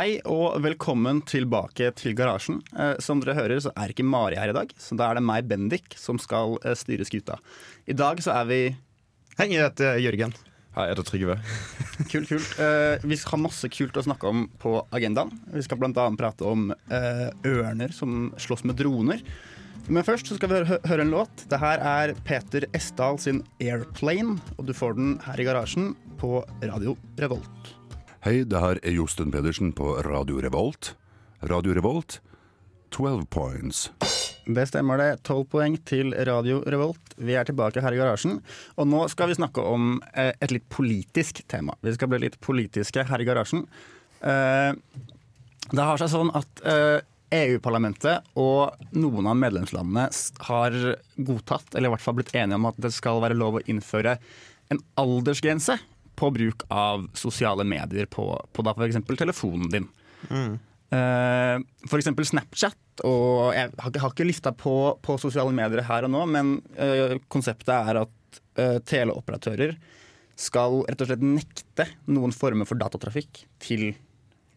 Hei og velkommen tilbake til garasjen. Eh, som dere hører så er ikke Mari her i dag, så da er det meg, Bendik, som skal eh, styre skuta. I dag så er vi Hei, jeg heter Jørgen. Hei, jeg heter Trygve. Kult, kult. Eh, vi skal ha masse kult å snakke om på agendaen. Vi skal bl.a. prate om eh, ørner som slåss med droner. Men først så skal vi høre, høre en låt. Det her er Peter Esdal sin 'Airplane', og du får den her i garasjen på Radio Revolt. Hei, det her er Josten Pedersen på Radio Revolt. Radio Revolt, 12 points. Det stemmer det. Tolv poeng til Radio Revolt. Vi er tilbake her i garasjen. Og nå skal vi snakke om eh, et litt politisk tema. Vi skal bli litt politiske her i garasjen. Eh, det har seg sånn at eh, EU-parlamentet og noen av medlemslandene har godtatt, eller i hvert fall blitt enige om at det skal være lov å innføre en aldersgrense på bruk av sosiale medier på, på da f.eks. telefonen din. Mm. for eksempel Snapchat. Og jeg har ikke, har ikke lista på, på sosiale medier her og nå, men uh, konseptet er at uh, teleoperatører skal rett og slett nekte noen former for datatrafikk til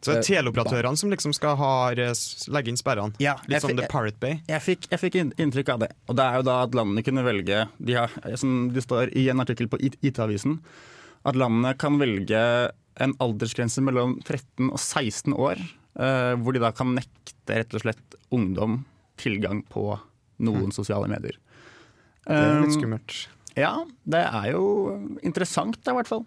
Så det er Eh, teleoperatørene som liksom skal ha, legge inn sperrene. Ja, jeg Litt som The Pirate Bay. Jeg fikk, jeg fikk inntrykk av det. Og det er jo da at landene kunne velge de har, Som det står i en artikkel på IT- IT-avisen, at landene kan velge en aldersgrense mellom 13 og 16 år. eh, hvor de da kan nekte rett og slett ungdom tilgang på noen sosiale medier. Det er litt Um, skummelt. Ja, det er jo interessant, da, i hvert fall.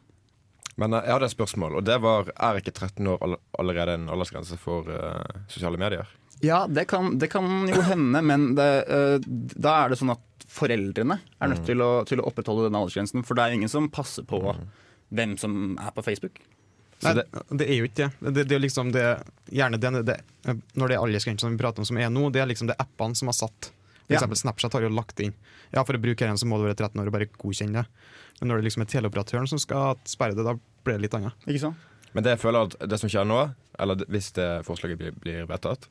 Men eh, jeg hadde et spørsmål, og det var er ikke 13 år all- allerede en aldersgrense for uh, sosiale medier? Ja, det kan, det kan jo hende, men det, uh, da er det sånn at foreldrene er nødt til å, til å opprettholde den aldersgrensen. For det er ingen som passer på hvem som er på Facebook. Nei, det- det, er jo ikke det. Det, det er liksom det, gjerne det, det Når det er aldersgrensen vi prater om som er nå, det er liksom det appene som har satt. For Ja. eksempel Snapchat har jo lagt inn Ja, for å bruke den så må du være 13 år og bare godkjenne det. Men når det liksom er teleoperatøren som skal sperre det, da blir det litt annet. Ikke sant? Men det jeg føler at det som skjer nå, eller hvis det forslaget blir, blir vedtatt,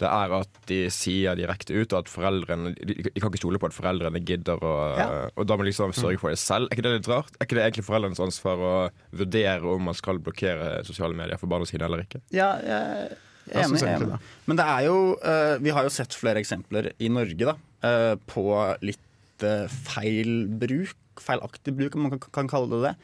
det er at de sier direkte ut at foreldrene De, de kan ikke stole på at foreldrene gidder å Ja. Og da må de liksom sørge for det selv. Er ikke det litt rart? Er ikke det egentlig foreldrenes ansvar å vurdere om man skal blokkere sosiale medier for barna sine eller ikke? Ja, jeg er Jeg enig. enig. Men det er jo uh, Vi har jo sett flere eksempler i Norge da, uh, på litt uh, feil bruk. Feilaktig bruk, om man kan, kan kalle det det.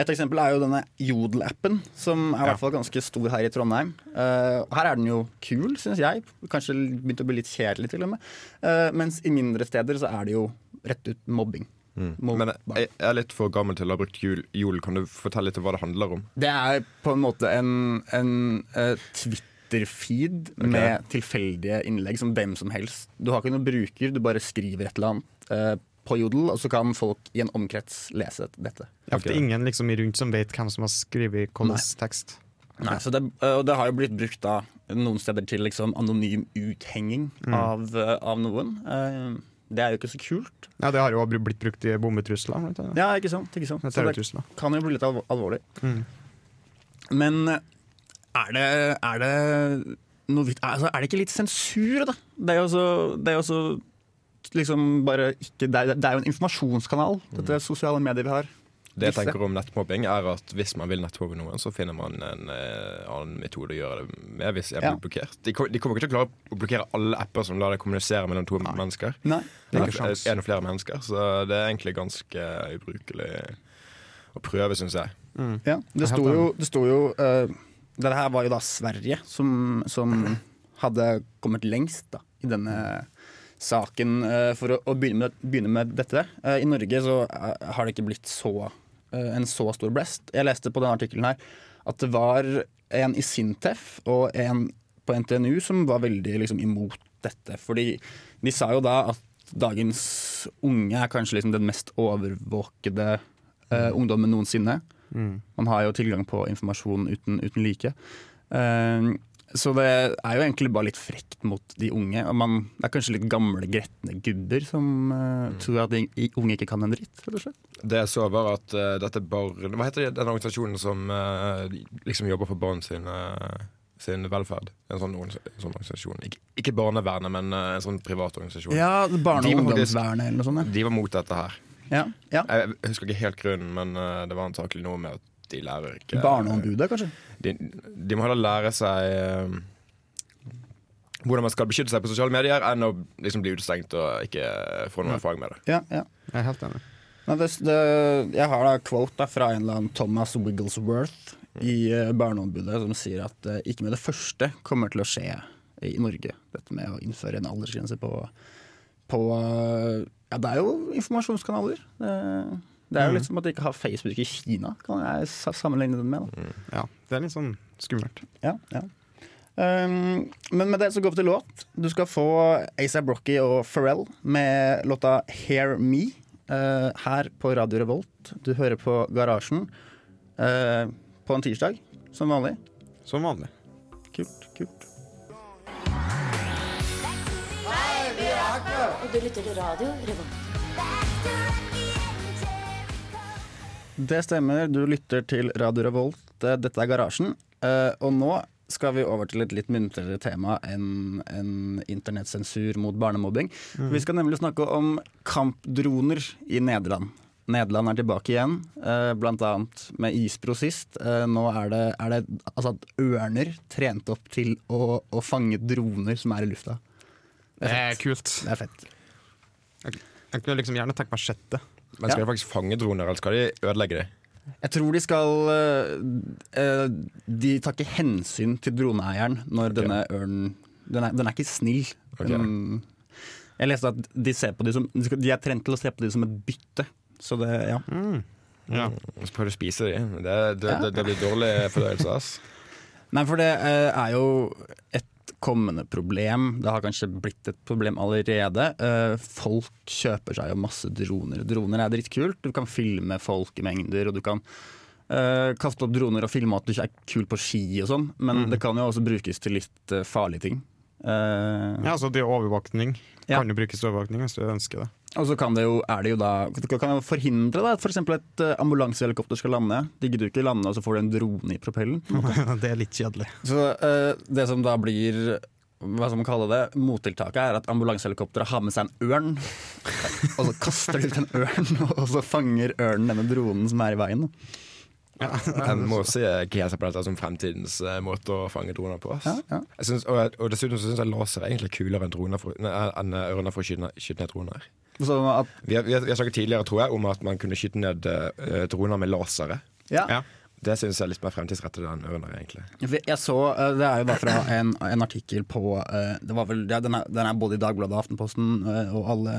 Et eksempel er jo denne Jodel-appen, som er i hvert fall ganske stor her i Trondheim. Uh, her er den jo kul, syns jeg. Kanskje begynt å bli litt kjedelig, til og med. Uh, mens i mindre steder så er det jo rett ut mobbing. Mm. Men jeg, er litt for gammel til å ha brukt jul. jul. Kan du fortelle litt om hva det handler om? Det er på en måte en, en uh, Twitter-feed med tilfeldige innlegg som hvem som helst. Du har ikke noen bruker, du bare skriver et eller annet på Jodel, og så kan folk i en omkrets lese dette. Ja, for det er ingen liksom i rundt som vet hvem som har skrevet hvilken tekst. Nei, så det, eh, og det har jo blitt brukt da noen steder til liksom anonym uthenging av, eh, av noen. Eh, det er jo ikke så kult. Ja, Det har jo blitt brukt i bombetrusler. Ja, ikke sant? Ikke sant? Så det kan jo bli litt alvorlig. Mm. Men er det, er det noe altså, Er det ikke litt sensur, da? Det er jo så, det er jo så liksom bare ikke det er, det er jo en informasjonskanal, dette sosiale medier vi har. Det jeg tenker om nettmobbing er at Hvis man vil nettmobbe noen, så finner man en eh, annen metode å gjøre det med hvis jeg blir Ja. blokkert. De, kom, de kommer ikke til å klare å blokkere alle apper som lar deg kommunisere mellom to mennesker. Nei. Det er ikke sjans. en og flere mennesker. Så det er egentlig ganske ubrukelig å prøve, syns jeg. Mm. Ja, det sto jo, det sto jo uh, Dette her var jo da Sverige som, som hadde kommet lengst da, i denne saken eh, for å, å begynne, med, begynne med dette. Eh, I Norge så eh, har det ikke blitt så, en så stor blest. Jeg leste på denne artikkelen her at det var en i Sintef og en på NTNU som var veldig liksom, imot dette. Fordi de sa jo da at dagens unge er kanskje liksom den mest overvåkede eh, ungdommen noensinne. Mm. Man har jo tilgang på informasjon uten, uten like. Eh, så det er jo egentlig bare litt frekt mot de unge. Man, det er kanskje litt gamle, gretne gubber som uh, tror at de unge ikke kan en dritt. Det jeg så, var at uh, dette barn Hva heter det, den organisasjonen som uh, liksom jobber for barn sin, sin velferd? En sånn, en sånn organisasjon. Ikke, ikke Barnevernet, men en sånn privat organisasjon. Ja, Barne- og ungdomsvernet eller noe sånt. De var mot dette her. Ja. Ja. Jeg husker ikke helt grunnen, men det var antakelig noe med at de lærer ikke Barneombudet, kanskje? De, de må heller lære seg eh, hvordan man skal beskytte seg på sosiale medier, enn å liksom bli utestengt og ikke få noe erfaring med det. Ja, ja. Jeg er helt enig. Det, det, jeg har da quote da, fra en eller annen Thomas Wigglesworth i eh, Barneombudet som sier at uh, ikke med det første kommer til å skje i Norge, dette med å innføre en aldersgrense på, på uh, Ja, det er jo informasjonskanaler. Det, det er jo litt som at de ikke har Facebook i Kina, kan jeg sammenligne det med. Da. Ja, det er litt sånn skummelt. Ja, ja. Um, men med det så går vi til låt. Du skal få Asa Rocky og Pharrell med låta 'Hear Me' uh, her på Radio Revolt. Du hører på Garasjen uh, på en tirsdag, som vanlig. Som vanlig. Kult, kult. Og du lytter til radio Revolt. Det stemmer, du lytter til Radio Revolt. Eh, Dette er Garasjen. Eh, og nå skal vi over til et litt muntrere tema enn en internettsensur mot barnemobbing. Vi skal nemlig snakke om kampdroner i Nederland. Nederland er tilbake igjen, eh, blant annet med Isbro sist. Nå er det, er det altså at ørner trent opp til å, å fange droner som er i lufta. Det er kult. Det er fett. Jeg kunne liksom gjerne tenkt meg sett det. Men skal Ja. de faktisk fange droner, eller skal de ødelegge dem? Jeg tror de skal eh, eh, De tar ikke hensyn til droneeieren når denne ørnen den er, den er ikke snill. Okay. Den, jeg leste at de, ser på de, som, de er trent til å se på dem som et bytte. Så det, ja. Ja. Så prøver du å spise dem. Det, det, det, det blir dårlig fordøyelse. ass. Nei, for det eh, er jo et kommende problem. Det har kanskje blitt et problem allerede. Eh, folk kjøper seg jo masse droner. Droner er dritkult. Du kan filme folk i mengder, og du kan eh, kaste opp droner og filme at du ikke er kul på ski og sånn, men det kan jo også brukes til litt eh, farlige ting. Ja, altså det er overvåkning. Ja. Kan jo brukes til overvåkning hvis du ønsker det. Og så kan det jo, er det jo da kan det forhindre da, at f.eks. et uh, ambulansehelikopter skal lande. De gidder ikke lande, og så får du en drone i propellen. det er litt kjedelig. Så uh, det som da blir hva skal man kalle det, mottiltaket er at ambulansehelikopteret har med seg en ørn. og så kaster de ut en ørn, og så fanger ørnen denne dronen som er i veien. En må se GSA på dette som fremtidens eh, måte å fange droner på. Ja, ja. Jeg synes, og, og dessuten så syns jeg laser er egentlig kulere enn, droner for, enn eh, ørner for å skyte ned droner. Så at, Vi har, vi har, vi har snakket tidligere tror jeg, om at man kunne skyte ned uh, droner med lasere. ja. Ja. Det syns jeg er litt mer fremtidsrettet enn ørner, egentlig. Jeg så, eh, Det er jo da fra en, en artikkel på eh, det var vel, ja, den, er, den er både i Dagbladet Aftenposten og alle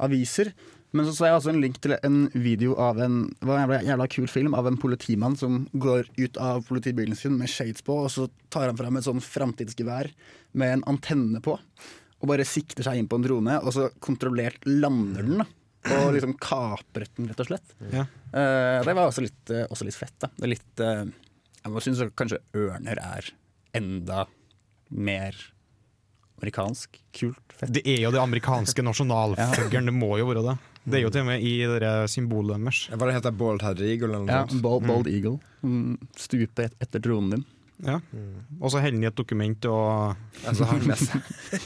aviser. Men så så jeg også en link til en video av en det var en jævla, jævla kul film av en politimann som går ut av politibilen sin med shades på, og så tar han fram et sånn framtidsgevær med en antenne på. Og bare sikter seg inn på en drone, og så kontrollert lander den. da Og liksom kapret den, rett og slett. Ja. Uh, det var også litt, uh, også litt fett. da Det er litt uh, Jeg må synes kanskje ørner er enda mer amerikansk. Kult. Fett. Det er jo det amerikanske nasjonalfuglen, det må jo være det. Det er jo til og med i det symbolet deres. Hva det heter Bald Head Eagle eller noe Ja, sånt? Bald, bald Eagle. Mm, stupe et, etter dronen din. Ja. Og så holder han i et dokument og Altså, han med seg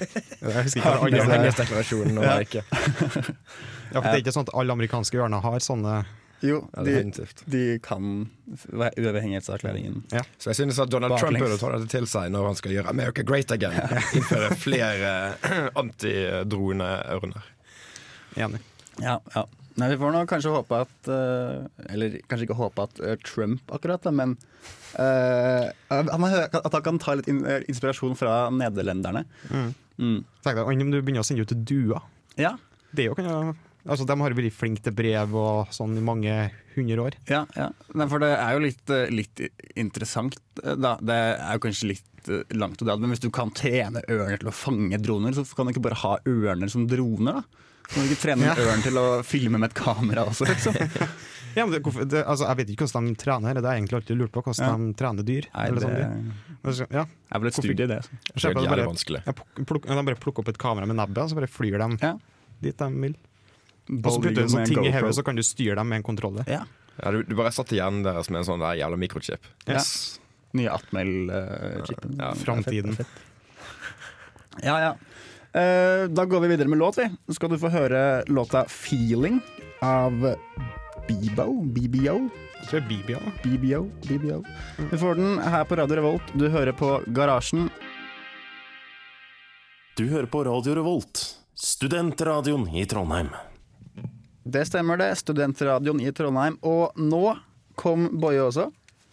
Jeg husker ikke hva alle med seg- andre deklarasjonen og ikke. ja, for Det er ikke sånn at alle amerikanske ørner har sånne Jo, Ja, de, de kan uavhengighetserklæringen. Ja. Så jeg synes at Donald Baklengs. Trump burde ta dette til seg når han skal gjøre America great again. Innføre flere antidroneørner. Enig. Ja, ja. Nei, Vi får nå kanskje håpe at eh, Eller kanskje ikke håpe at eh, Trump akkurat, da, men uh, at han kan ta litt in inspirasjon fra nederlenderne. Mm. Mm. Tenk deg, om du begynner å sende ut duer? Ja, Det jo, kan jo, altså, de har vært flinke til brev og sånn i mange hundre år. ja, ja. For det er jo litt, litt interessant, da. Det er jo kanskje litt langt å dra, men hvis du kan trene ørner til å fange droner, så kan du ikke bare ha ørner som droner, da. Kan du ikke trene en ørn til å filme med et kamera også, liksom? Ja, men det, det, altså, jeg vet ikke hvordan de trener, det har jeg egentlig alltid lurt på. Hvordan Ja. de trener dyr. Nei, eller det sånn Ja, er vel et studie, det. Så. Det er jævlig bare, vanskelig. ja, pluk- de bare plukker opp et kamera med nebbet, og så bare flyr de Ja. dit de vil. Og så putter du en sånn ting i hodet, så kan du styre dem med en kontroller. Ja. Ja, du, du bare satt i hjernen deres med en sånn der jævla mikrochip. Yes. Nye Atmel-chipen. Ja, Framtiden. Ja, ja. Eh, da går vi videre med låt, vi. Nå skal du få høre låta 'Feeling' av Bibo. BBO? Jeg BBO. det er BBO? BBO. Vi får den her på Radio Revolt. Du hører på Garasjen. Du hører på Radio Revolt, studentradioen i Trondheim. Det stemmer det. Studentradioen i Trondheim. Og nå kom Boje også.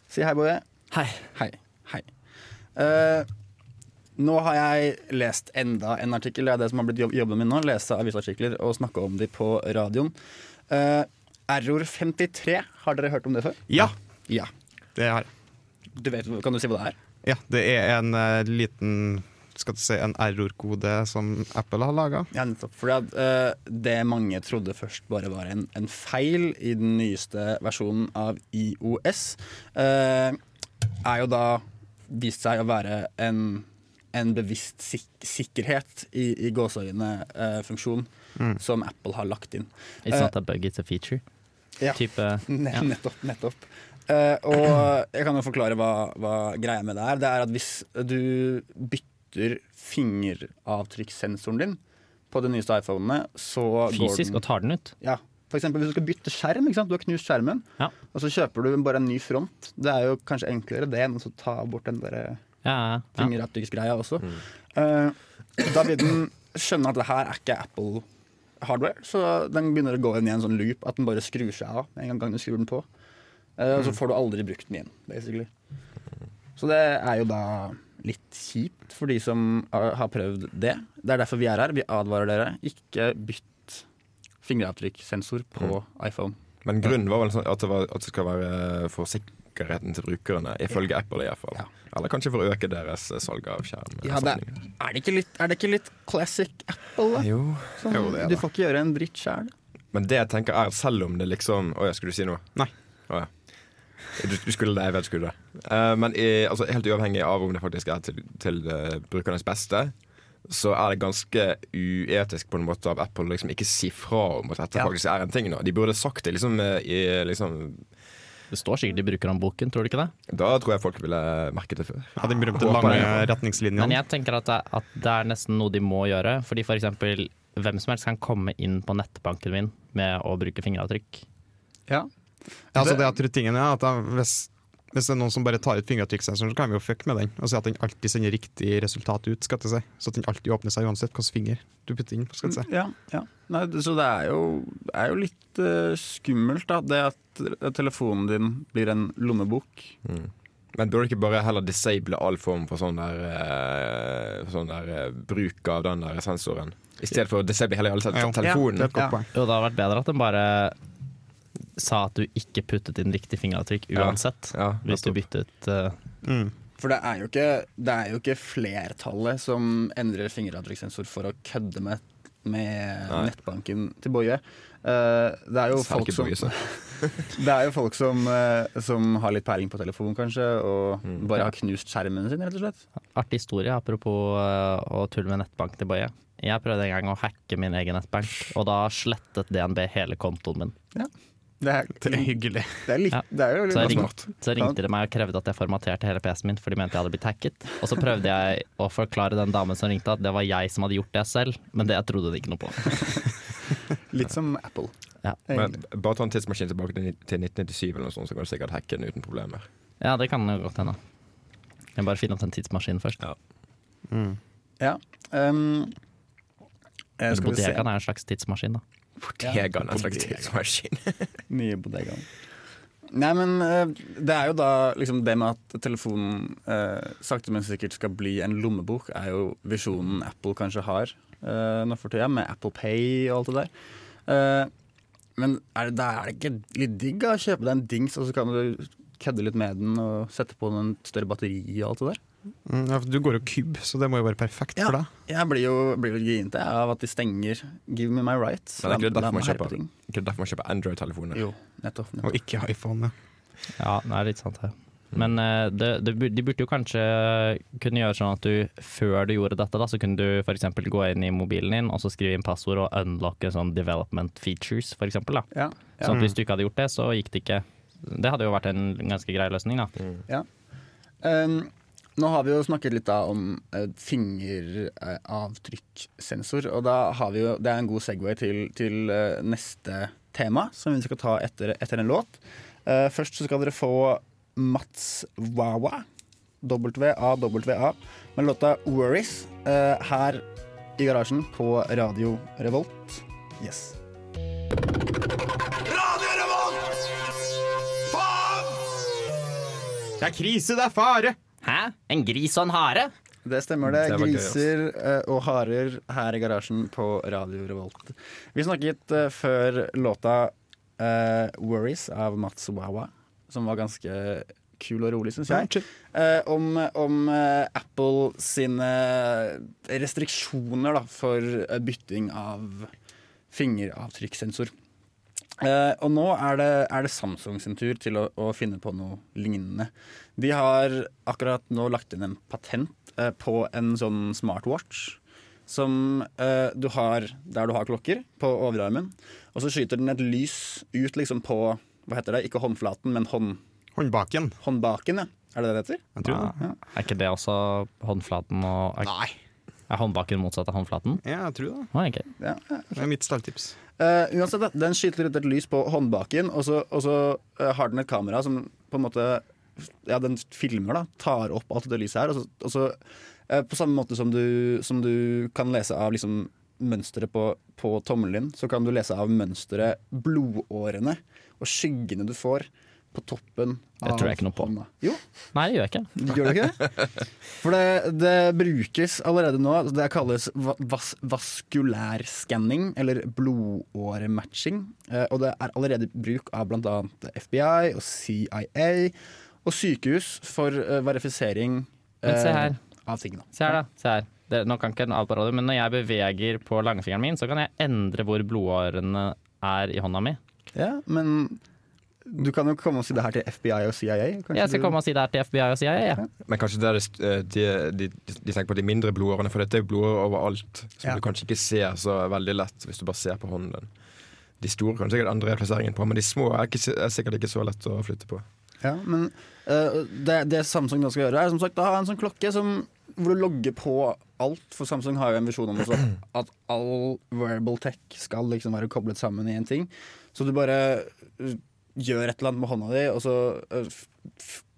Si hei, Boje. Hei. Hei. Hei. Eh, nå har jeg lest enda en artikkel. Det er det som har blitt jobben min nå. Lese avisartikler og snakke om de på radioen. Uh, Error 53, har dere hørt om det før? Ja, Ja. det har jeg. Kan du si hva det er? Ja, det er en uh, liten skal du si, en error-kode som Apple har laga. Ja, nettopp. Fordi at eh, det mange trodde først bare var en, en feil i den nyeste versjonen av IOS, uh, er jo da vist seg å være en, en bevisst sik sikkerhet i, i gåseøyne-funksjon som Apple har lagt inn. It's Eh, not a bug, it's a feature. Ja. Type ja. Nettopp. nettopp. Uh, og jeg kan jo forklare hva, hva greia med det er. Det er at hvis du bytter fingeravtrykkssensoren din på de nyeste iPhonene, så Fysisk går og tar den ut. ja. For eksempel hvis du skal bytte skjerm, du har knust skjermen, Ja. og så kjøper du bare en ny front. Det er jo kanskje enklere det enn å ta bort den der Ja, ja, fingeravtrykksgreia også. Uh, da vil den skjønne at det her er ikke Apple hardware, så den begynner å gå inn i en sånn loop at den bare skrur seg av en gang du skrur den på. Eh, og så får du aldri brukt den igjen, basically. Så det er jo da litt kjipt for de som har prøvd det. Det er derfor vi er her. Vi advarer dere. Ikke bytt fingeravtrykkssensor på iPhone. Men grunnen var vel sånn at det, var, at det skal være for sikkerheten til brukerne, ifølge Apple i hvert fall. Ja. Eller kanskje for å øke deres eh, salg av skjerm. Ja, det, er, det ikke litt, er det ikke litt classic Apple, da? Jo. Sånn, Jo, det er du det. får ikke gjøre en dritt sjæl. Men det jeg tenker er, selv om det liksom Å ja, skulle du si noe? Nei. Å ja. Du, du skulle det, jeg vet skulle det. Uh, men i, altså, helt uavhengig av om det faktisk er til, til uh, brukernes beste, så er det ganske uetisk på en måte av Apple å liksom ikke si fra om at dette Ja. faktisk er en ting nå. De burde sagt det liksom, eh, i, liksom Det står sikkert i brukerhåndboken, tror du ikke det? Da tror jeg folk ville merket det før. Ja, den berømte Håper lange retningslinjene. Men jeg tenker at det, at det er nesten noe de må gjøre. Fordi for eksempel hvem som helst kan komme inn på nettbanken min med å bruke fingeravtrykk. Ja. Ja, altså det at rutinen er at hvis, hvis det er noen som bare tar ut fingeravtrykksensoren, så kan vi jo fucke med den og si at den alltid sender riktig resultat ut. skal jeg si. Så at den alltid åpner seg uansett hvilken finger du putter inn. skal jeg si. Ja, ja. Nei, det- så det er jo, er jo litt uh, skummelt, da. Det at telefonen din blir en lommebok. Men burde du ikke bare heller disable all form for sånn der, uh, sånn der uh, bruk av den der sensoren? I stedet for å disable hele hele telefonen. Ja, godt Ja. Jo, det hadde vært bedre at den bare sa at du ikke puttet inn riktig fingeravtrykk uansett. Ja, hvis du byttet uh... Mm. For det er, jo ikke, det er jo ikke flertallet som endrer fingeravtrykkssensor for å kødde med, med nettbanken til Boje. Uh, det er jo folk som, det er jo folk som, uh, som har litt peiling på telefon, kanskje, og Mm. bare har knust skjermen sin, rett og slett. Artig historie apropos uh, å tulle med nettbank til Boje. Jeg prøvde en gang å hacke min egen nettbank, og da slettet DNB hele kontoen min. Det er, Det er hyggelig. det er, litt, Ja. det er jo Så ring, smart. så ringte de meg og krevde at jeg formaterte hele PC-en min, for de mente jeg hadde blitt hacket. Og så prøvde jeg å forklare den damen som ringte at det var jeg som hadde gjort det selv, men det trodde hun ikke noe på. Litt som Apple. Ja. Men bare ta en tidsmaskin tilbake til til 1997, eller noe sånt, så kan du sikkert hacke den uten problemer. Ja, det kan jo godt hende. Jeg må bare finne opp den tidsmaskinen først. Mm. Ja. Um, skal vi se. Bodegaen er en slags tidsmaskin, da. Bodegaen en slags tidsmaskin. Nye bodegaen. Nei, men eh, det er jo da liksom det med at telefonen eh, sakte, men sikkert skal bli en lommebok, er jo visjonen Apple kanskje har eh, nå for tida, med Apple Pay og alt det der. Eh, men er det, er det ikke litt digg å kjøpe deg en dings, og så kan du kødde litt med den og sette på en større batteri og alt det der? Mm, ja, for du går jo kubb, så det må jo være perfekt Ja. for deg. Jeg blir jo blir jo grinete av at de stenger 'Give me my rights'. Det er ikke derfor man kjøper, Android-telefoner? Jo, nettopp. nettopp. Og ikke iPhone. Ja. Ja, det er litt sant det. Men eh, det, det, de burde jo kanskje kunne gjøre sånn at du før du gjorde dette, da, så kunne du f.eks. gå inn i mobilen din og så skrive inn passord og unlocke sånn development features, da. Ja, ja. Sånn at hvis du ikke hadde gjort det, så gikk det ikke. Det hadde jo vært en ganske grei løsning, da. Ja, Um, nå har vi jo snakket litt da om eh, fingeravtrykkssensor, og da har vi jo, det er en god Segway til, til eh, neste tema, som vi skal ta etter, etter en låt. Eh, først så skal dere få Mats Wawa, W-A-W-A, med låta 'Worries', eh, her i garasjen på Radio Revolt. Yes. Radio Revolt! Faen! Det er krise, det er fare! Hæ? En gris og en hare? Det stemmer det. Det Griser gøy. Eh, og harer her i garasjen på Radio Revolt. Vi snakket uh, før låta uh, 'Worries' av Mats Wawa, som var ganske kul og rolig, syns jeg. Uh, om om Apple sine restriksjoner da, for bytting av fingeravtrykkssensor. Eh, og nå er det, er det Samsung sin tur til å, å finne på noe lignende. De har akkurat nå lagt inn en patent uh, på en sånn smartwatch. Som uh, du har der du har klokker, på overarmen. Og så skyter den et lys ut liksom på hva heter det, ikke håndflaten, men hånd, Håndbaken. håndbaken. Ja. Er det det det heter? Jeg tror det. Ja. Er ikke det også håndflaten og Er, Nei. er håndbaken motsatt av håndflaten? Ja, jeg tror det. Ah, okay. Ja. Det er mitt stalltips. Eh, uansett, den skyter ut et lys på håndbaken, og så, og så uh, har den et kamera som på en måte Ja, den filmer, da. Tar opp alt det lyset her. Og så, og så uh, På samme måte som du, som du kan lese av liksom mønsteret på, på tommelen din, så kan du lese av mønsteret blodårene og skyggene du får på toppen Det av tror jeg ikke noe på. hånda. Jo, Nei, det gjør jeg ikke. Gjør det ikke det? For det, det brukes allerede nå. altså Det kalles vas vaskulær vaskulærskanning, eller blodårematching. Eh, og det er allerede bruk av bl.a. FBI og CIA og sykehus for eh, verifisering Men se eh, her. av tingene. Se her, da. Se her. Det, nå kan ikke alt på radio, men når jeg beveger på langfingeren min, så kan jeg endre hvor blodårene er i hånda mi. Ja, men du kan jo komme og si det her til FBI og CIA. kanskje Jeg skal du- komme og si det her til FBI og CIA. Ja. Men kanskje det er det, eh, de, de, de tenker på de mindre blodårene, for dette er jo blodårer overalt. Som Ja. du kanskje ikke ser så veldig lett hvis du bare ser på hånden din. De store kan du sikkert andre plasseringen på, men de små er, ikke, er sikkert ikke så lett å flytte på. Ja, men uh, det, det Samsung da skal gjøre, er som sagt å ha en sånn klokke som, hvor du logger på alt. For Samsung har jo en visjon om også, at all wearable tech skal liksom være koblet sammen i en ting. Så du bare gjør et eller annet med hånda di, og så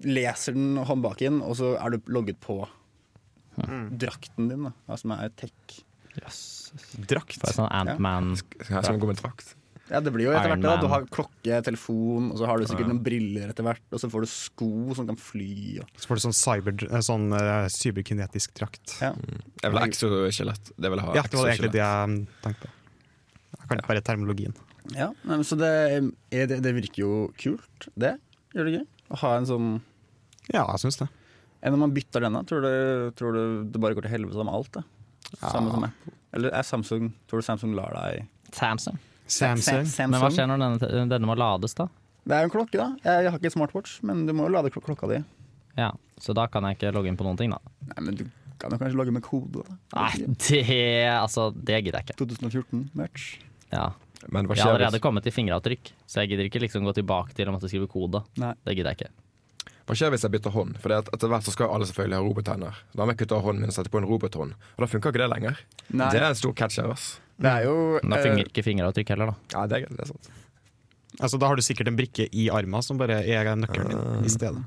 leser den håndbaken, og så er du logget på drakten din, da, som er tech. Drakt. For sånn Ant-Man Skal jeg gå med drakt? Ja, det blir jo etter hvert det. da. Du har klokke, telefon, og så har du sikkert noen briller etter hvert. Og så får du sko som kan fly. Og. Så får du sånn, cyber, eh, sånn uh, cyberkinetisk drakt. Ja. Jeg vil ha exoskjelett. Det vil jeg ha. Ja, det var egentlig det jeg tenkte. Jeg kan ikke bare terminologien. Ja, nei, men så det, er det, det virker jo kult, det. Gjør det ikke? Å ha en sånn Ja, jeg syns det. Enn om man bytter denne? Tror du, tror du det bare går til helvete med alt? det? Samme som Apple? Eller er Samsung Tror du Samsung lar deg Samsung. Samsung. Samsung. Men hva skjer når denne, denne må lades, da? Det er jo en klokke, da. Jeg har ikke smartwatch, men du må jo lade klok klokka di. Ja, Så da kan jeg ikke logge inn på noen ting, da? Nei, men du kan jo kanskje logge med kode. da. Nei, det Altså, det gidder jeg ikke. 2014-match. Ja. Men hva Jeg har allerede hvis, kommet til fingeravtrykk, så jeg gidder ikke liksom gå tilbake til å måtte skrive kode. Nei. Det gidder jeg ikke. hva skjer hvis jeg bytter hånd? For etter hvert så skal alle selvfølgelig ha robothender. Da må jeg kutte av hånden min og sette på en robothånd. Og da funker ikke det lenger. Nei. Det er en stor catch her, ass. Det er jo Men da eh, fungerer ikke fingeravtrykk heller, da. Ja, det er, det er sant. Altså, da har du sikkert en brikke i armen som bare er nøkkelen din i stedet.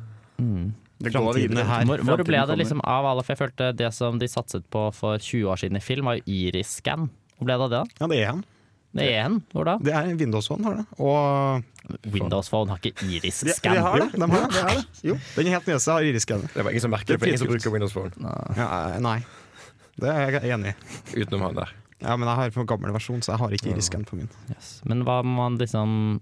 det går videre. er her. Hvor, hvor ble det liksom av alle? For jeg følte det som de satset på for 20 år siden i film, var jo iris-scan. Hvor ble det av det? da? Ja, det er han. Det er en. Hvor da? Det er Windows Phone, har det. Og Windows Phone har ikke iris-scan. de har det. De har det. Det er det. Jo. Den er helt nyeste har iris-scanner. Det var ingen som merker det, for ingen som bruker Windows Phone Ja, nei. Det er jeg enig i. utenom han der. Ja, men jeg har for gammel versjon, så jeg har ikke iris-scan på min. Yes. Men hva må man liksom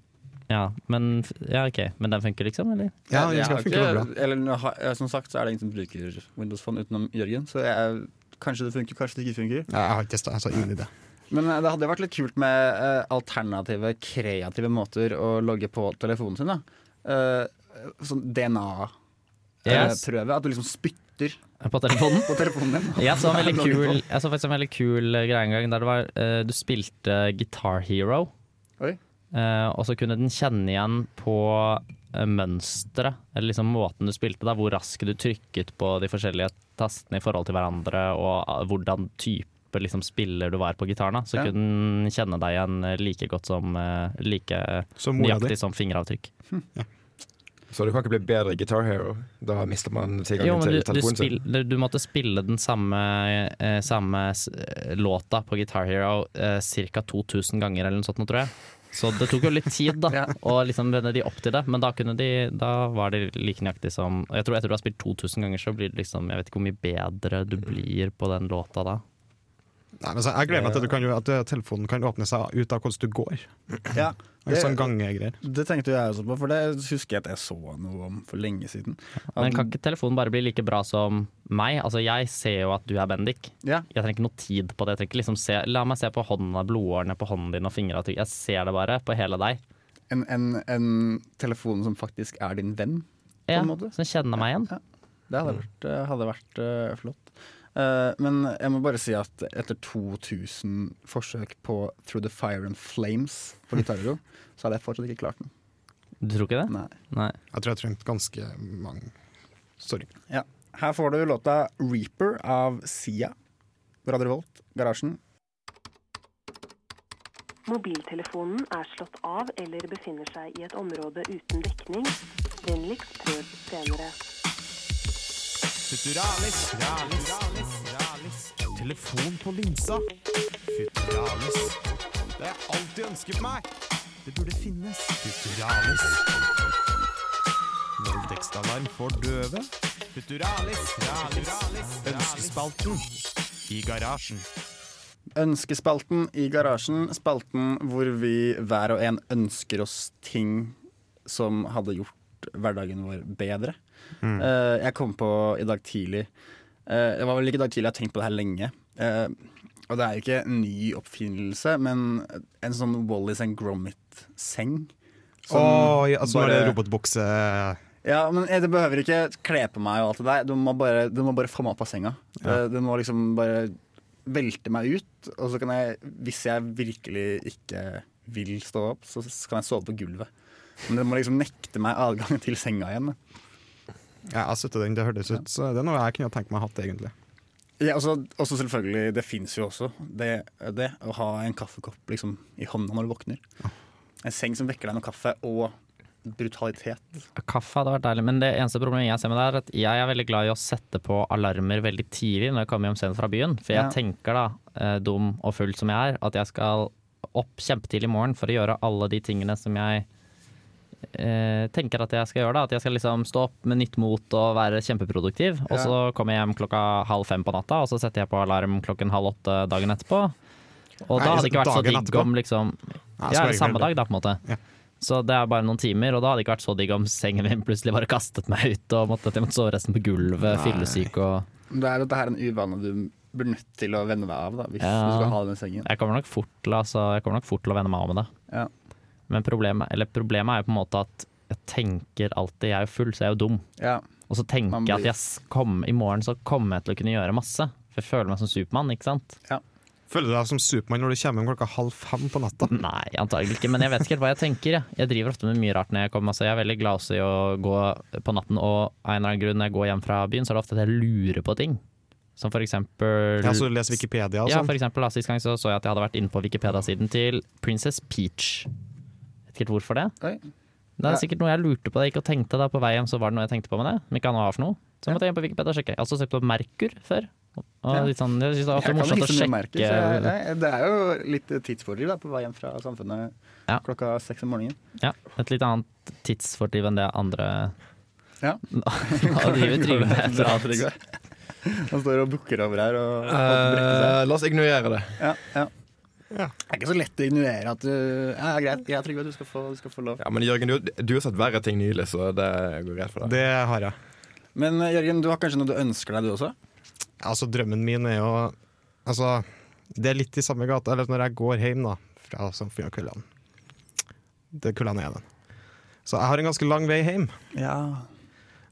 Ja, men Ja, OK. Men den funker liksom, eller? Ja, den skal funke bra. Eller, som sagt så er det ingen som bruker Windows Phone utenom Jørgen, så jeg, kanskje det funker, kanskje det ikke funker. Ja, jeg har ikke testa, så ingen idé. Men eh, det hadde vært litt kult med uh, alternative, kreative måter å logge på telefonen sin. da uh, Sånn DNA-prøve. At du liksom spytter På telefonen? på telefonen din. Jeg så, en kul, jeg så faktisk en veldig kul greie en gang der det var, uh, du spilte Guitar Hero. Og så kunne den kjenne igjen på mønsteret, eller liksom måten du spilte, da, hvor raskt du trykket på de forskjellige tastene i forhold til hverandre, og hvordan type liksom, spiller du var på gitaren, da, så Ja. kunne den kjenne deg igjen eh, like godt som eh, like Som nøyaktig som fingeravtrykk. Så du kan ikke bli bedre Guitar Hero. Da mister man Jo, tilgangen men til du, du, telefonen sin. spill, du måtte spille den samme, eh, samme eh, låta på Guitar Hero eh, ca. 2000 ganger eller noe sånt, tror jeg. Så det tok jo litt tid da, Ja. å liksom vende de opp til det, men da, kunne de, da var de like nøyaktig som Jeg tror etter du har spilt 2000 ganger, så blir det liksom Jeg vet ikke hvor mye bedre du blir på den låta da. Nei, men så, jeg gleder meg til at, du kan, at eh, telefonen kan åpne seg ut av hvordan du går. Ja, Det, sånn gangegreier. det tenkte jeg også på, for det husker jeg at jeg så noe om for lenge siden. At- Men kan ikke telefonen bare bli like bra som meg? Altså Jeg ser jo at du er Bendik. ja, Jeg trenger ikke noe tid på det. Jeg trenger liksom se, la meg se på hånda, blodårene på hånden din og fingra. Jeg ser det bare på hele deg. en, en, en telefon som faktisk er din venn, på Ja, en måte. som kjenner meg igjen. Det hadde vært, eh, hadde vært uh, flott. Eh, men jeg må bare si at etter 2000 forsøk på Through the Fire and Flames på gitarro, så hadde jeg fortsatt ikke klart den. Du tror ikke det? Nei. Nei. Jeg tror jeg har trent ganske mange Sorry. Ja. Her får du låta 'Reaper' av Sia. Radio Revolt, Garasjen. Mobiltelefonen er slått av eller befinner seg i et område uten dekning. Vennligst prøv senere. Futuralis, ralis, ralis, ralis. Telefon på linsa. Futuralis. Det har jeg alltid ønsket meg. Det burde finnes. Futuralis. Voldtektsalarm for døve. Futuralis, ralis. Ønskespalten i garasjen. Ønskespalten i garasjen. Spalten hvor vi hver og en ønsker oss ting som hadde gjort hverdagen vår bedre. Eh, jeg kom på i dag tidlig uh, Det var vel ikke i dag tidlig, jeg har tenkt på det her lenge. Uh, og det er jo ikke en ny oppfinnelse, men en sånn Wallis and Gromit-seng. som ja, altså bare- bare robotbukse Ja, men det behøver ikke kle på meg og alt det der. Du må bare, du må bare få meg opp av senga. Ja. Du må liksom bare velte meg ut, og så kan jeg, hvis jeg virkelig ikke vil stå opp, så kan jeg sove på gulvet. Men det må liksom nekte meg adgang til senga igjen. da. Ja, jeg støtter den. Det hørtes ut så det er noe jeg kunne tenkt meg hatt, egentlig. Ja, også, også selvfølgelig, det fins jo også, det, det å ha en kaffekopp liksom, i hånda når du våkner. En seng som vekker deg med kaffe, og brutalitet. Kaffe hadde vært deilig, men det eneste problemet jeg ser med det, er at jeg er veldig glad i å sette på alarmer veldig tidlig når jeg kommer hjem sent fra byen. For jeg Ja. tenker da, eh, dum og full som jeg er, at jeg skal opp kjempetidlig i morgen for å gjøre alle de tingene som jeg eh, tenker at jeg skal gjøre. da At jeg skal liksom stå opp med nytt mot og være kjempeproduktiv. Og så kommer jeg hjem klokka halv fem på natta, og så setter jeg på alarm klokken halv åtte dagen etterpå. Og Nei, da hadde det ikke vært så digg om liksom Nei, Ja, samme dag, da, på en måte. Ja. Så det er bare noen timer, og da hadde det ikke vært så digg om sengen min plutselig bare kastet meg ut og måtte, måtte sove resten på gulvet, fyllesyk og Det er jo dette her en uvane du blir nødt til å venne deg av da, hvis Ja. du skal ha den sengen. Jeg kommer nok fort til, altså, jeg kommer nok fort til å venne meg av med det. Ja. Men problemet, eller problemet er jo på en måte at jeg tenker alltid Jeg er jo full, så jeg er jo dum. Ja. Og så tenker blir... jeg at jeg kom, i morgen så kommer jeg til å kunne gjøre masse. For jeg føler meg som Supermann, ikke sant? Føler du deg som Supermann når du kommer hjem klokka halv fem på natta? Nei, antagelig ikke, men jeg vet ikke helt hva jeg tenker. Jeg, jeg driver ofte med mye rart når jeg kommer. Altså, jeg er veldig glad også i å gå på natten, og av en eller annen grunn når jeg går hjem fra byen, så er det ofte at jeg lurer på ting. Som for eksempel Ja, så du leser Wikipedia og Ja, sånn? for eksempel Sist gang så, så jeg at jeg hadde vært inne på Wikipedia-siden til Princess Peach. Helt hvorfor det. Oi. Det er Ja. sikkert noe jeg lurte på da jeg gikk og tenkte da på vei hjem, så var det noe jeg tenkte på med det. men ikke annet for noe. Så måtte jeg inn på Wikipedia og sjekke. Jeg har også sett på Merkur før. Og Ja. litt sånn, jeg synes det er ofte morsomt å sjekke. merker, jeg, jeg, det er jo litt tidsfordriv på vei hjem fra samfunnet Ja. klokka seks om morgenen. Ja, et litt annet tidsfordriv enn det andre Ja. Driver Trygve med. Han står og bukker over her og og seg. Eh, la oss ignorere det. Ja, ja. Det er ikke så lett å ignorere at du Ja, greit, jeg Trygve, du skal få, du skal få lov. Ja, Men Jørgen, du, du har sett verre ting nylig, så det går greit for deg. Det har jeg. Men eh, Jørgen, du har kanskje noe du ønsker deg, du også? Altså, drømmen min er jo Altså, det er litt i samme gata. Eller når jeg går hjem da fra Samfunnskullene. Det er kullene er den. Så jeg har en ganske lang vei hjem, Ja.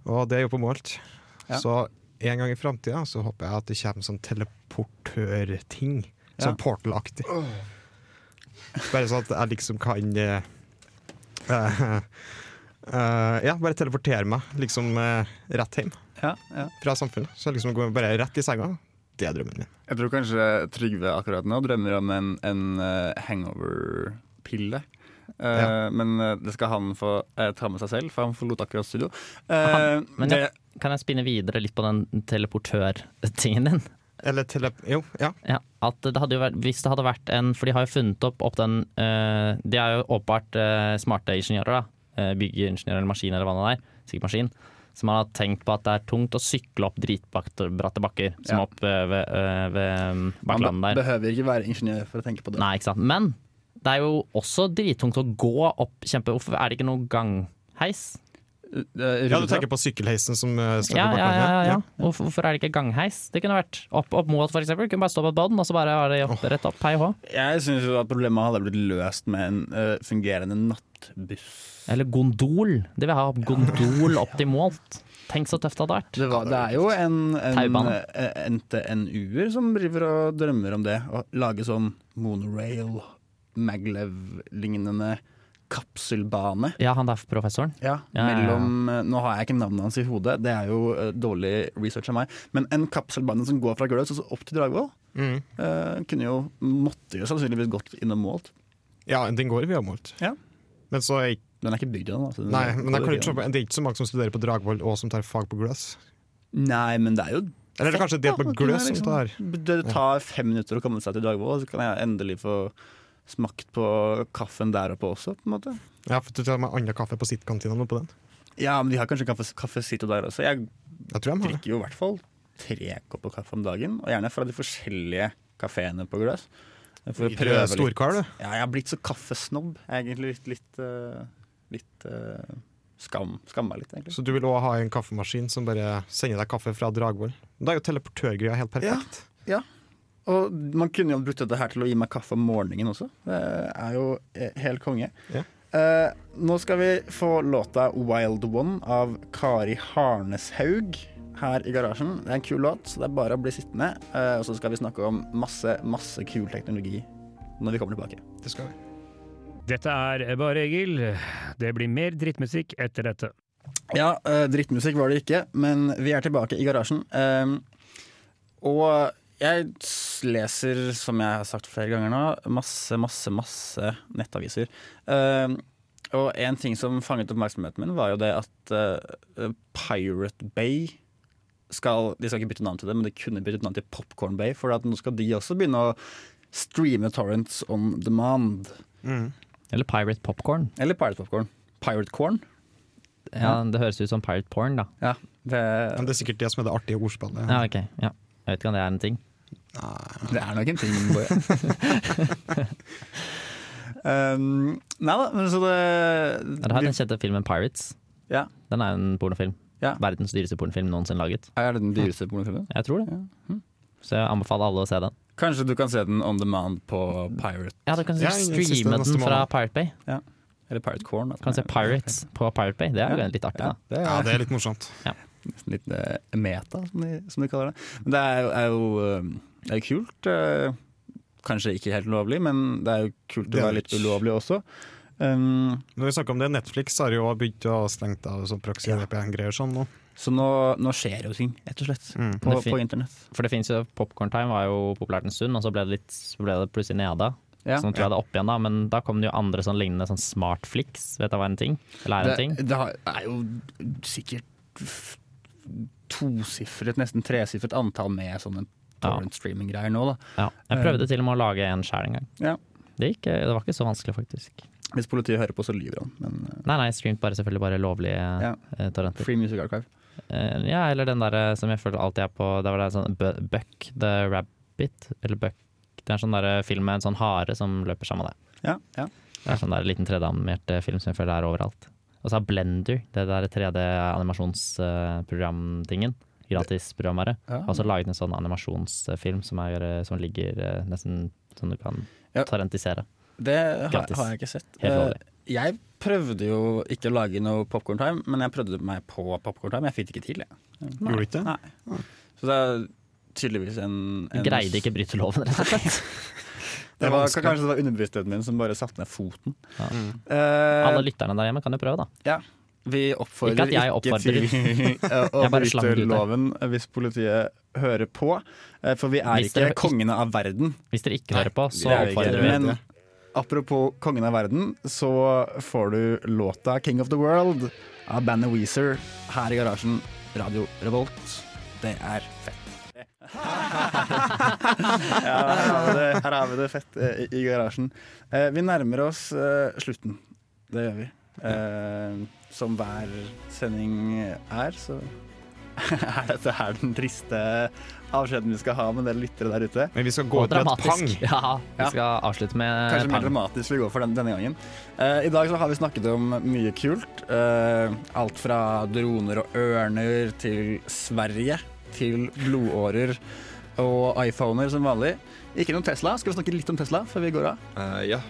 og det er jo på Målt. Ja. Så en gang i framtida så håper jeg at det kommer sånn teleportørting. Ja. Sånn portal-aktig. Bare sånn at jeg liksom kan uh, uh, Eh, ja, bare teleportere meg liksom rett hjem Ja, ja. fra samfunnet. Så liksom går bare rett i senga. Det er drømmen min. Jeg tror kanskje Trygve akkurat nå drømmer om en, en hangover-pille. Eh, Ja. Men det skal han få ta med seg selv, for han forlot akkurat studio. Eh, Han- men det, jeg, kan jeg spinne videre litt på den teleportør-tingen din? Eller tele... Jo, ja. Ja, at det hadde jo vært, Hvis det hadde vært en For de har jo funnet opp, opp den uh, De er jo åpenbart uh, smarte ingeniører, da. Uh, Byggeingeniører eller maskin eller hva det er. Sikkert maskin. Som har tenkt på at det er tungt å sykle opp dritbratte bakker, som Ja. opp eh, ved, eh, ved man baklandet der. behøver ikke være ingeniør for å tenke på det. Nei, ikke sant. Men det er jo også drittungt å gå opp kjempe... Hvorfor er det ikke noe gangheis? Eh, ja, du tenker på sykkelheisen som uh, står Ja, på ja, ja, ja, ja. Hvorfor, hvorfor er det ikke gangheis? Det kunne vært opp, opp mot, for eksempel. Kunne bare stå på et bånd, og så bare var det opp, rett opp. Hei hå. Jeg syns jo at problemet hadde blitt løst med en uh, fungerende nattbuss. Eller gondol. Det vil ha gondol opp til Målt. Tenk så tøft det hadde vært. Det, var, det er jo en, en en eh, NTNU-er som driver og drømmer om det. Å lage sånn monorail, maglev-lignende kapselbane. Ja, han der professoren. Ja, Ja, ja, ja. mellom Nå har jeg ikke navnet hans i hodet, det er jo eh, dårlig research av meg. Men en kapselbane som går fra Gløs og så opp til Dragvoll, Mm. uh, kunne jo måtte jo sannsynligvis gått innom målt. Ja, den går via Målt. Ja. Men så er ikke Den er ikke bygd ennå. så Nei, men det er, ikke det er ikke så mange som studerer på Dragvoll og som tar fag på Gløs. Nei, men det er jo Eller er det kanskje det på Gløs som liksom- tar Det tar fem minutter å komme seg til Dragvoll, og så kan jeg endelig få smakt på kaffen der oppe også, på en måte. Ja, for du tar med annen kaffe på sitt-kantina nå på den. Ja, men de har kanskje kaffe, sitt og der også. Jeg Jeg de drikker jo i hvert fall tre kopper kaffe om dagen, og gjerne fra de forskjellige kafeene på Gløs. For å prøve storkar, du. Ja, jeg har blitt så kaffesnobb. Egentlig litt Litt, eh, litt uh, skam, skam meg litt, egentlig. Så du vil òg ha en kaffemaskin som bare sender deg kaffe fra Dragvoll. Da er jo teleportørgreia helt perfekt. Og man kunne jo brukt dette her til å gi meg kaffe om morgenen også. Det er jo eh, helt konge. Ja. Eh, nå skal vi få låta 'Wild One' av Kari Harneshaug her i garasjen. Det er en kul låt, så det er bare å bli sittende. Eh, og så skal vi snakke om masse, masse kul teknologi når vi kommer tilbake. Det skal vi. Dette er Bare Egil. Det blir mer drittmusikk etter dette. Ja, eh, drittmusikk var det ikke, men vi er tilbake i garasjen. Eh, og jeg leser, som jeg har sagt flere ganger nå, masse, masse, masse nettaviser. Uh, og en ting som fanget oppmerksomheten min, var jo det at uh, Pirate Bay skal, De skal ikke bytte navn til det, men de kunne byttet navn til Popcorn Bay, for at nå skal de også begynne å streame torrents on demand. Mm. Eller Pirate Popcorn. Eller Pirate Popcorn. Pirate Corn. Ja, Det høres ut som Pirate Porn, da. Ja, det, Men det er sikkert det som er det artige ordspillet. Ja, okay. Ja. Jeg vet ikke om det er en ting. Det er nok en ting, Boje. um, nei da, men så det Ja, det har den kjente filmen Pirates. Ja. Den er en pornofilm. Ja. Verdens dyreste pornofilm noensinne laget. Er det den dyreste pornofilmen? Jeg tror det. Ja. Så jeg anbefaler alle å se den. Kanskje du kan se den on demand på Pirate Ja, du kan Ja, streame den fra. Pirate Bay. Eller Pirate Corn. Kan se Pirates på Pirate Bay. Det er jo Ja. litt artig, Ja, da. det Ja, det er litt morsomt. nesten litt eh, meta, som de, som de kaller det. Men det er er jo, eh, det er jo kult. eh, kanskje ikke helt lovlig, men det er jo kult Det å være litt ulovlig også. Um, Når vi snakker om det, Netflix har jo begynt å stengt av sånn proxy Ja. Sånn nå. så nå, nå skjer jo ting, rett og slett, Mm. på, på internett. For det finnes jo Popcorn Time var jo populært en stund, og så ble det, litt, så ble det plutselig nede. Ja. Så nå tror jeg det er opp igjen, da. Men da kom det jo andre sånn lignende sånn Smartflix. Vet du hva en ting? Eller er en Det, ting? det er jo sikkert tosifret, nesten tresifret antall med sånne torrent streaming-greier nå, da. Ja. Jeg prøvde til og med å lage en sjæl en gang. Ja. Det, gikk, det var ikke så vanskelig, faktisk. Hvis politiet hører på, så lyver han. Men eh, Nei, nei, jeg streamet bare selvfølgelig bare lovlige Ja. eh, torrenter. Free Music Archive. Eh, ja, eller den derre som jeg føler alltid er på Det var det sånn Buck the Rabbit, eller Buck Det er en sånn der film med en sånn hare som løper sammen med det. Ja, ja. Det er sånn der liten 3D-animert eh, film som jeg føler er overalt. Og så har Blender, det der 3D-animasjonsprogramtingen, gratisprogrammet, Ja. har også laget en sånn animasjonsfilm som, er, som ligger eh, nesten som du kan Ja. torrentisere. Det har, har jeg ikke sett. Helt Eh, jeg prøvde jo ikke å lage noe Popcorn Time, men jeg prøvde meg på Popcorn Time. Jeg fikk det ikke til, jeg. Gjorde ikke det? Nei. Så det er tydeligvis en, en Greide ikke bryte loven, rett og slett. Det var, vanskelig. kanskje det var underbevisstheten min som bare satte ned foten. Ja. Eh, Alle lytterne der hjemme kan jo prøve, da. Ja. Vi oppfordrer Ikke jeg oppfordrer. ikke til å bryte loven hvis politiet hører på. Eh, For vi er ikke kongene av verden. Hvis dere ikke hører på, så er oppfordrer vi. Men apropos kongen av verden, så får du låta 'King of the World' av bandet Weezer her i garasjen. Radio Revolt. Det er fett. Ja, her har vi det, her har vi det fett eh, i, i garasjen. Eh, vi nærmer oss eh, slutten. Det gjør vi. Eh, som hver sending er, så er dette her den triste avskjeden vi skal ha med dere lyttere der ute. Men vi skal gå Og ut med et pang. Ja, vi Ja. skal avslutte med Kanskje mer dramatisk vi går for den, denne gangen. Eh, I dag så har vi snakket om mye kult. Eh, alt fra droner og ørner til Sverige til blodårer og iPhoner som vanlig. Ikke noen Tesla. Skal vi snakke litt om Tesla før vi går av? Uh, ja.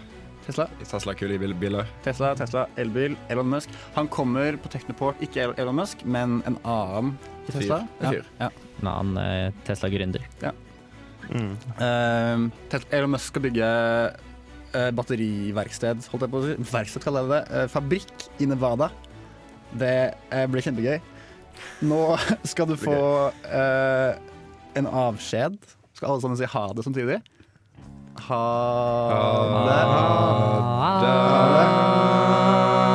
Tesla, Tesla er kule i bil- biler. Tesla, Tesla, elbil, Elon Musk. Han kommer på Technoport, ikke Elon Musk, men en annen i Tesla. En fyr. Ja. En annen eh, Tesla-gründer. Mm. Uh, Elon Musk skal bygge uh, batteriverksted, holdt jeg på å si. Verksted kaller jeg det. Uh, fabrikk i Nevada. Det blir kjempegøy. Nå skal du få uh, en avskjed. Skal alle sammen si ha det samtidig? Ha det. Ha det.